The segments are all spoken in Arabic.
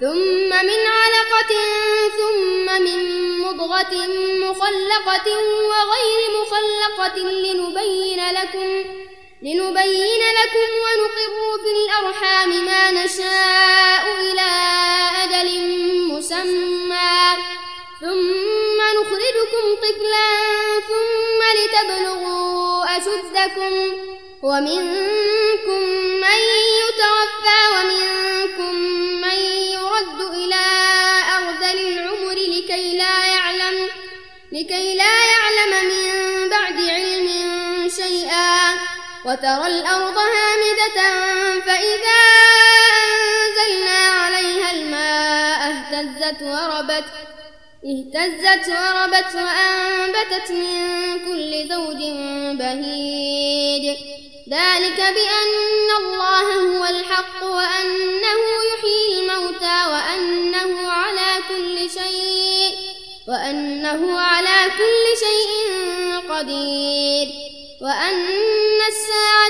ثم من علقة ثم من مضغة مخلقة وغير مخلقة لنبين لكم لنبين لكم ونقر في الأرحام ما نشاء إلى أجل مسمى. ثم نخرجكم طفلا ثم لتبلغوا أشدكم. ومنكم من يتوفى ومنكم أرذل العمر لكي لا يعلم لكي لا يعلم من بعد علم شيئا. وترى الأرض هامدة فإذا أنزلنا عليها الماء اهتزت وربت اهتزت وربت وأنبتت من كل زوج بهيج. ذلك بأن الله هو الحق وأنه يحيي الموتى وأنه على كل شيء وأنه على كل شيء قدير وأن الساعة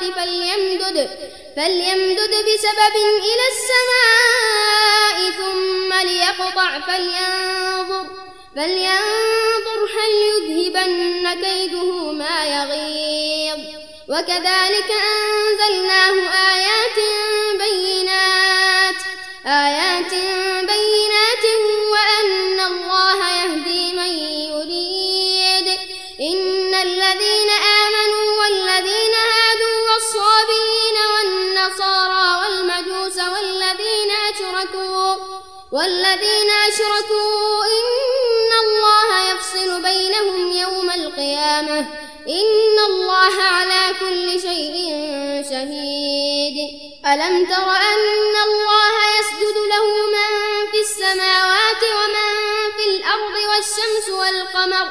والآخرة فليمدد فليمدد بسبب إلى السماء ثم ليقطع فلينظر فلينظر هل يذهبن كيده ما يغيظ. وكذلك أنزلناه آيات والذين أشركوا إن الله يفصل بينهم يوم القيامة. إن الله على كل شيء شهيد. ألم تر أن الله يسجد له من في السماوات ومن في الأرض والشمس والقمر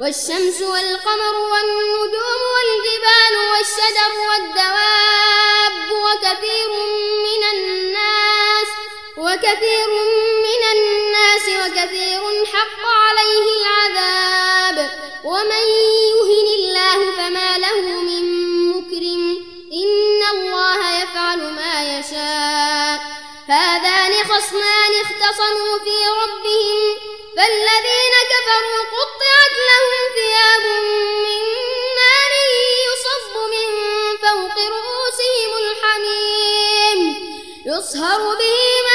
والشمس والقمر والنجوم والجبال والشجر والدواب وكثير من الناس وكثير من كثير حق عليه العذاب. ومن يهن الله فما له من مكرم. إن الله يفعل ما يشاء. هذان خصمان اختصموا في ربهم. فالذين كفروا قطعت لهم ثياب من نار يصب من فوق رؤوسهم الحميم. يصهر به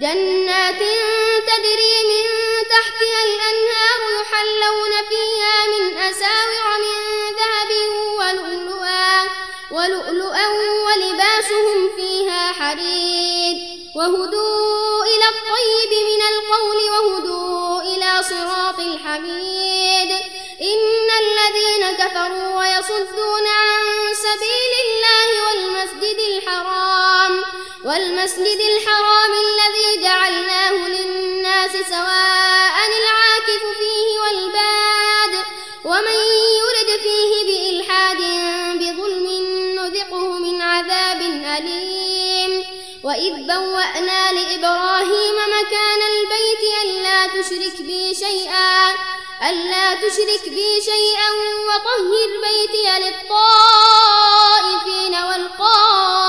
جنات تجري من تحتها الأنهار يحلون فيها من أساور من ذهب ولؤلؤا ولؤلؤا ولباسهم فيها حرير وهدوا إلى الطيب من القول وهدوا إلى صراط الحميد إن الذين كفروا ويصدون عن سبيل الله الحرام والمسجد الحرام الذي جعلناه للناس سواء العاكف فيه والباد ومن يرد فيه بإلحاد بظلم نذقه من عذاب أليم. وإذ بوأنا لإبراهيم مكان البيت ألا تشرك بي شيئا ألا تشرك بي شيئا وطهر بيتي للطائفين والقائمين.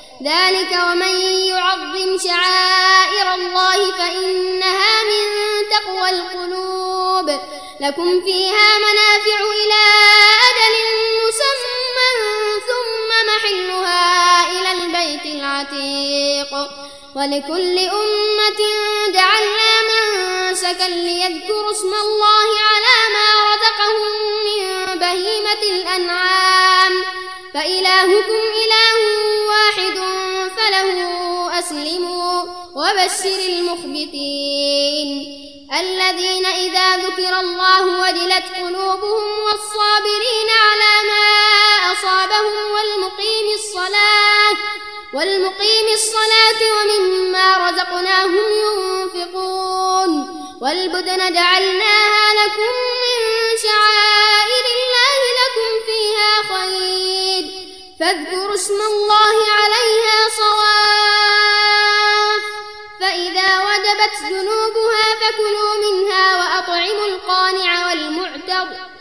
ذلك ومن يعظم شعائر الله فإنها من تقوى القلوب. لكم فيها منافع إلى أجل مسمى ثم محلها إلى البيت العتيق. ولكل أمة جعلنا منسكا ليذكروا اسم الله على ما رزقهم من بهيمة الأنعام. فإلهكم إله أسلموا وبشر المخبتين. الذين إذا ذكر الله وجلت قلوبهم والصابرين على ما أصابهم والمقيم الصلاة والمقيم الصلاة ومما رزقناهم ينفقون. والبدن جعلناها لكم من شعائر الله لكم فيها خير. فاذكروا اسم الله عليها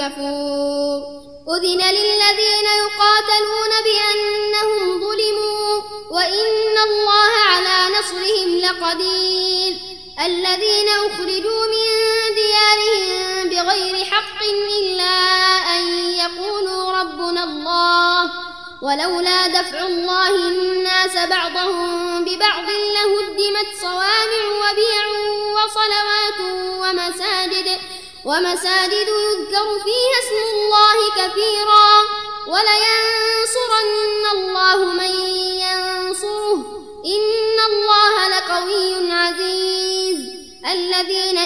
كفور. أذن للذين يقاتلون بأنهم ظلموا وإن الله على نصرهم لقدير. الذين أخرجوا من ديارهم بغير حق إلا أن يقولوا ربنا الله. ولولا دفع الله الناس بعضهم ببعض لهدمت صوامع وبيع وصلوات ومساجد ومساجد يذكر فيها اسم الله كثيرا ولينصرن الله من ينصره إن الله لقوي عزيز الذين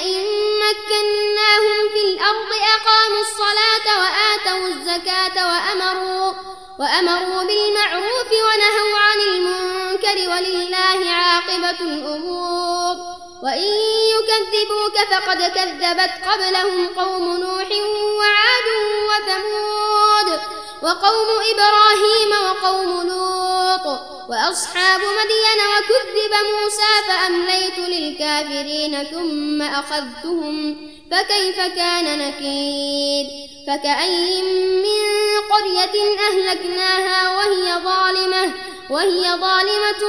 الأرض أقاموا الصلاة وآتوا الزكاة وأمروا وأمروا بالمعروف ونهوا عن المنكر ولله عاقبة الأمور. وإن يكذبوك فقد كذبت قبلهم قوم نوح وعاد وثمود وقوم إبراهيم وقوم لوط وأصحاب مدين وكذب موسى فأمليت للكافرين ثم أخذتهم فكيف كان نكير؟ فكأي من قرية أهلكناها وهي ظالمة وهي ظالمة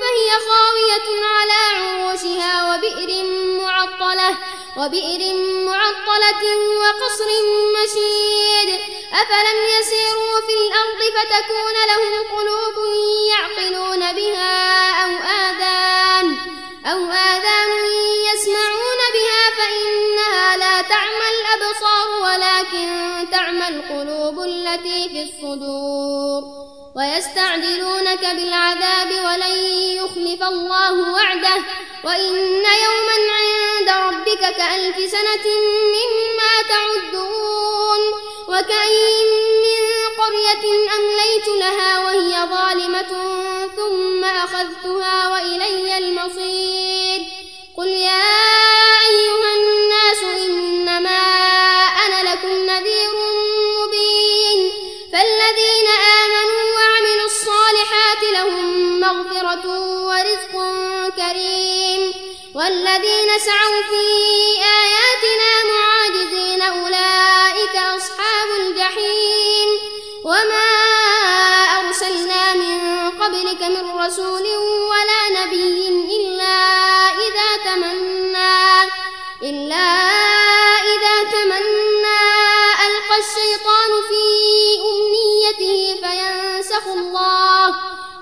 فهي خاوية على عروشها وبئر معطلة وبئر معطلة وقصر مشيد. أفلم يسيروا في الأرض فتكون لهم قلوب يعقلون بها أو آذان أو آذان يسمعون ولكن تعمى القلوب التي في الصدور ويستعجلونك بالعذاب ولن يخلف الله وعده وإن يوما عند ربك كألف سنة مما تعدون وكأين من قرية أمليت لها وهي ظالمة ثم أخذتها وإلي المصير قل يا سعوا في آياتنا معاجزين أولئك أصحاب الجحيم وما أرسلنا من قبلك من رسول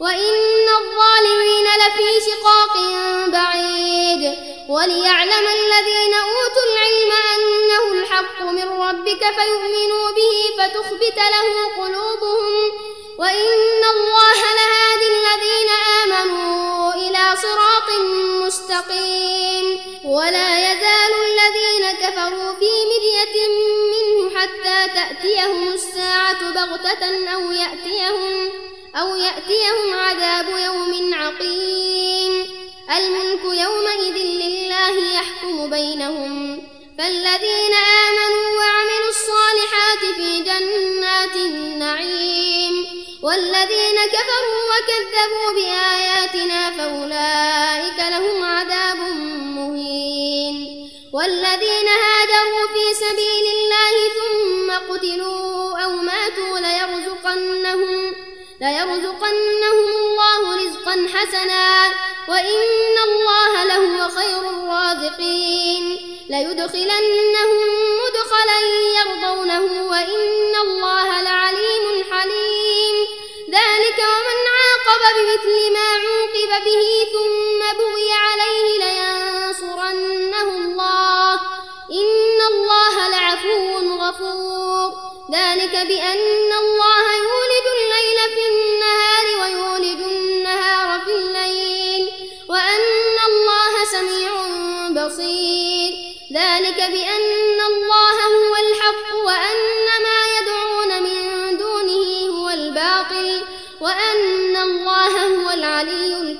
وإن الظالمين لفي شقاق بعيد وليعلم الذين أوتوا العلم أنه الحق من ربك فيؤمنوا به فتخبت له قلوبهم وإن الله لهادي الذين آمنوا إلى صراط مستقيم ولا يزال الذين كفروا في مرية منه حتى تأتيهم الساعة بغتة أو يأتيهم أو يأتيهم عذاب يوم عقيم. الملك يومئذ لله يحكم بينهم. فالذين آمنوا وعملوا الصالحات في جنات النعيم. والذين كفروا وكذبوا بآياتنا فأولئك لهم عذاب مهين. والذين هاجروا في سبيل الله ثم قتلوا أو ماتوا ليرزقنهم ليرزقنهم الله رزقا حسنا وإن الله لهو خير الرازقين ليدخلنهم مدخلا يرضونه وإن الله لعليم حليم ذلك ومن عاقب بمثل ما عوقب به ثم بغي عليه لينصرنه الله إن الله لعفو غفور ذلك بأن الله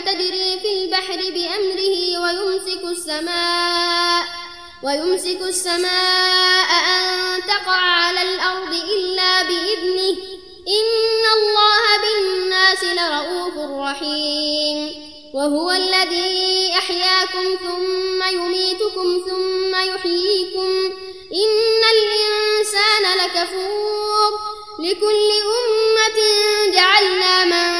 تجري في البحر بأمره ويمسك السماء ويمسك السماء أن تقع على الأرض إلا بإذنه. إن الله بالناس لرؤوف رحيم. وهو الذي أحياكم ثم يميتكم ثم يحييكم. إن الإنسان لكفور. لكل أمة جعلنا من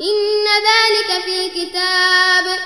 إن ذلك في كتاب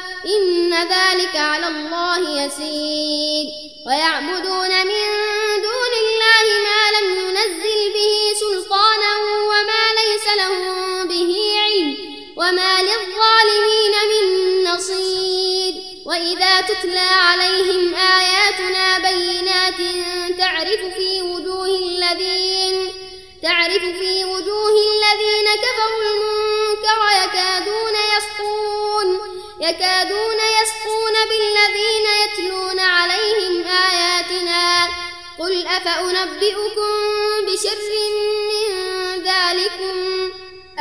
يكادون يسطون بالذين يتلون عليهم آياتنا. قل أفأنبئكم بشر من ذلكم؟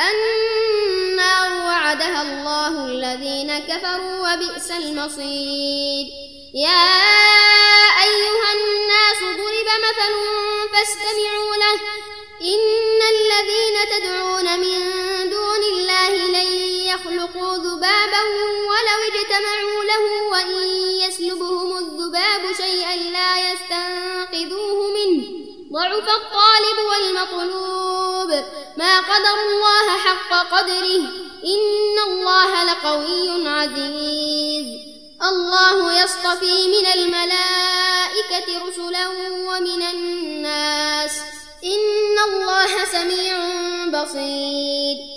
النار وعدها الله الذين كفروا وبئس المصير. يا أيها الناس ضرب مثل فاستمعوا له. إن الذين تدعون من دون الله لن يخلقوا ذبابا ولو اجتمعوا له وإن يسلبهم الذباب شيئا لا يستنقذوه منه. ضعف الطالب والمطلوب. ما قدر الله حق قدره. إن الله لقوي عزيز. الله يصطفي من الملائكة رسلا ومن الناس. إن الله سميع بصير.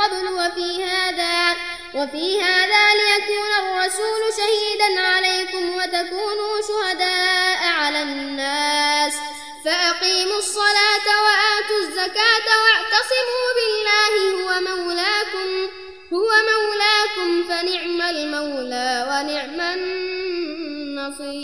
قبل وفي هذا وفي هذا ليكون الرسول شهيدا عليكم وتكونوا شهداء على الناس. فأقيموا الصلاة وآتوا الزكاة واعتصموا بالله هو مولاكم هو مولاكم فنعم المولى ونعم النصير.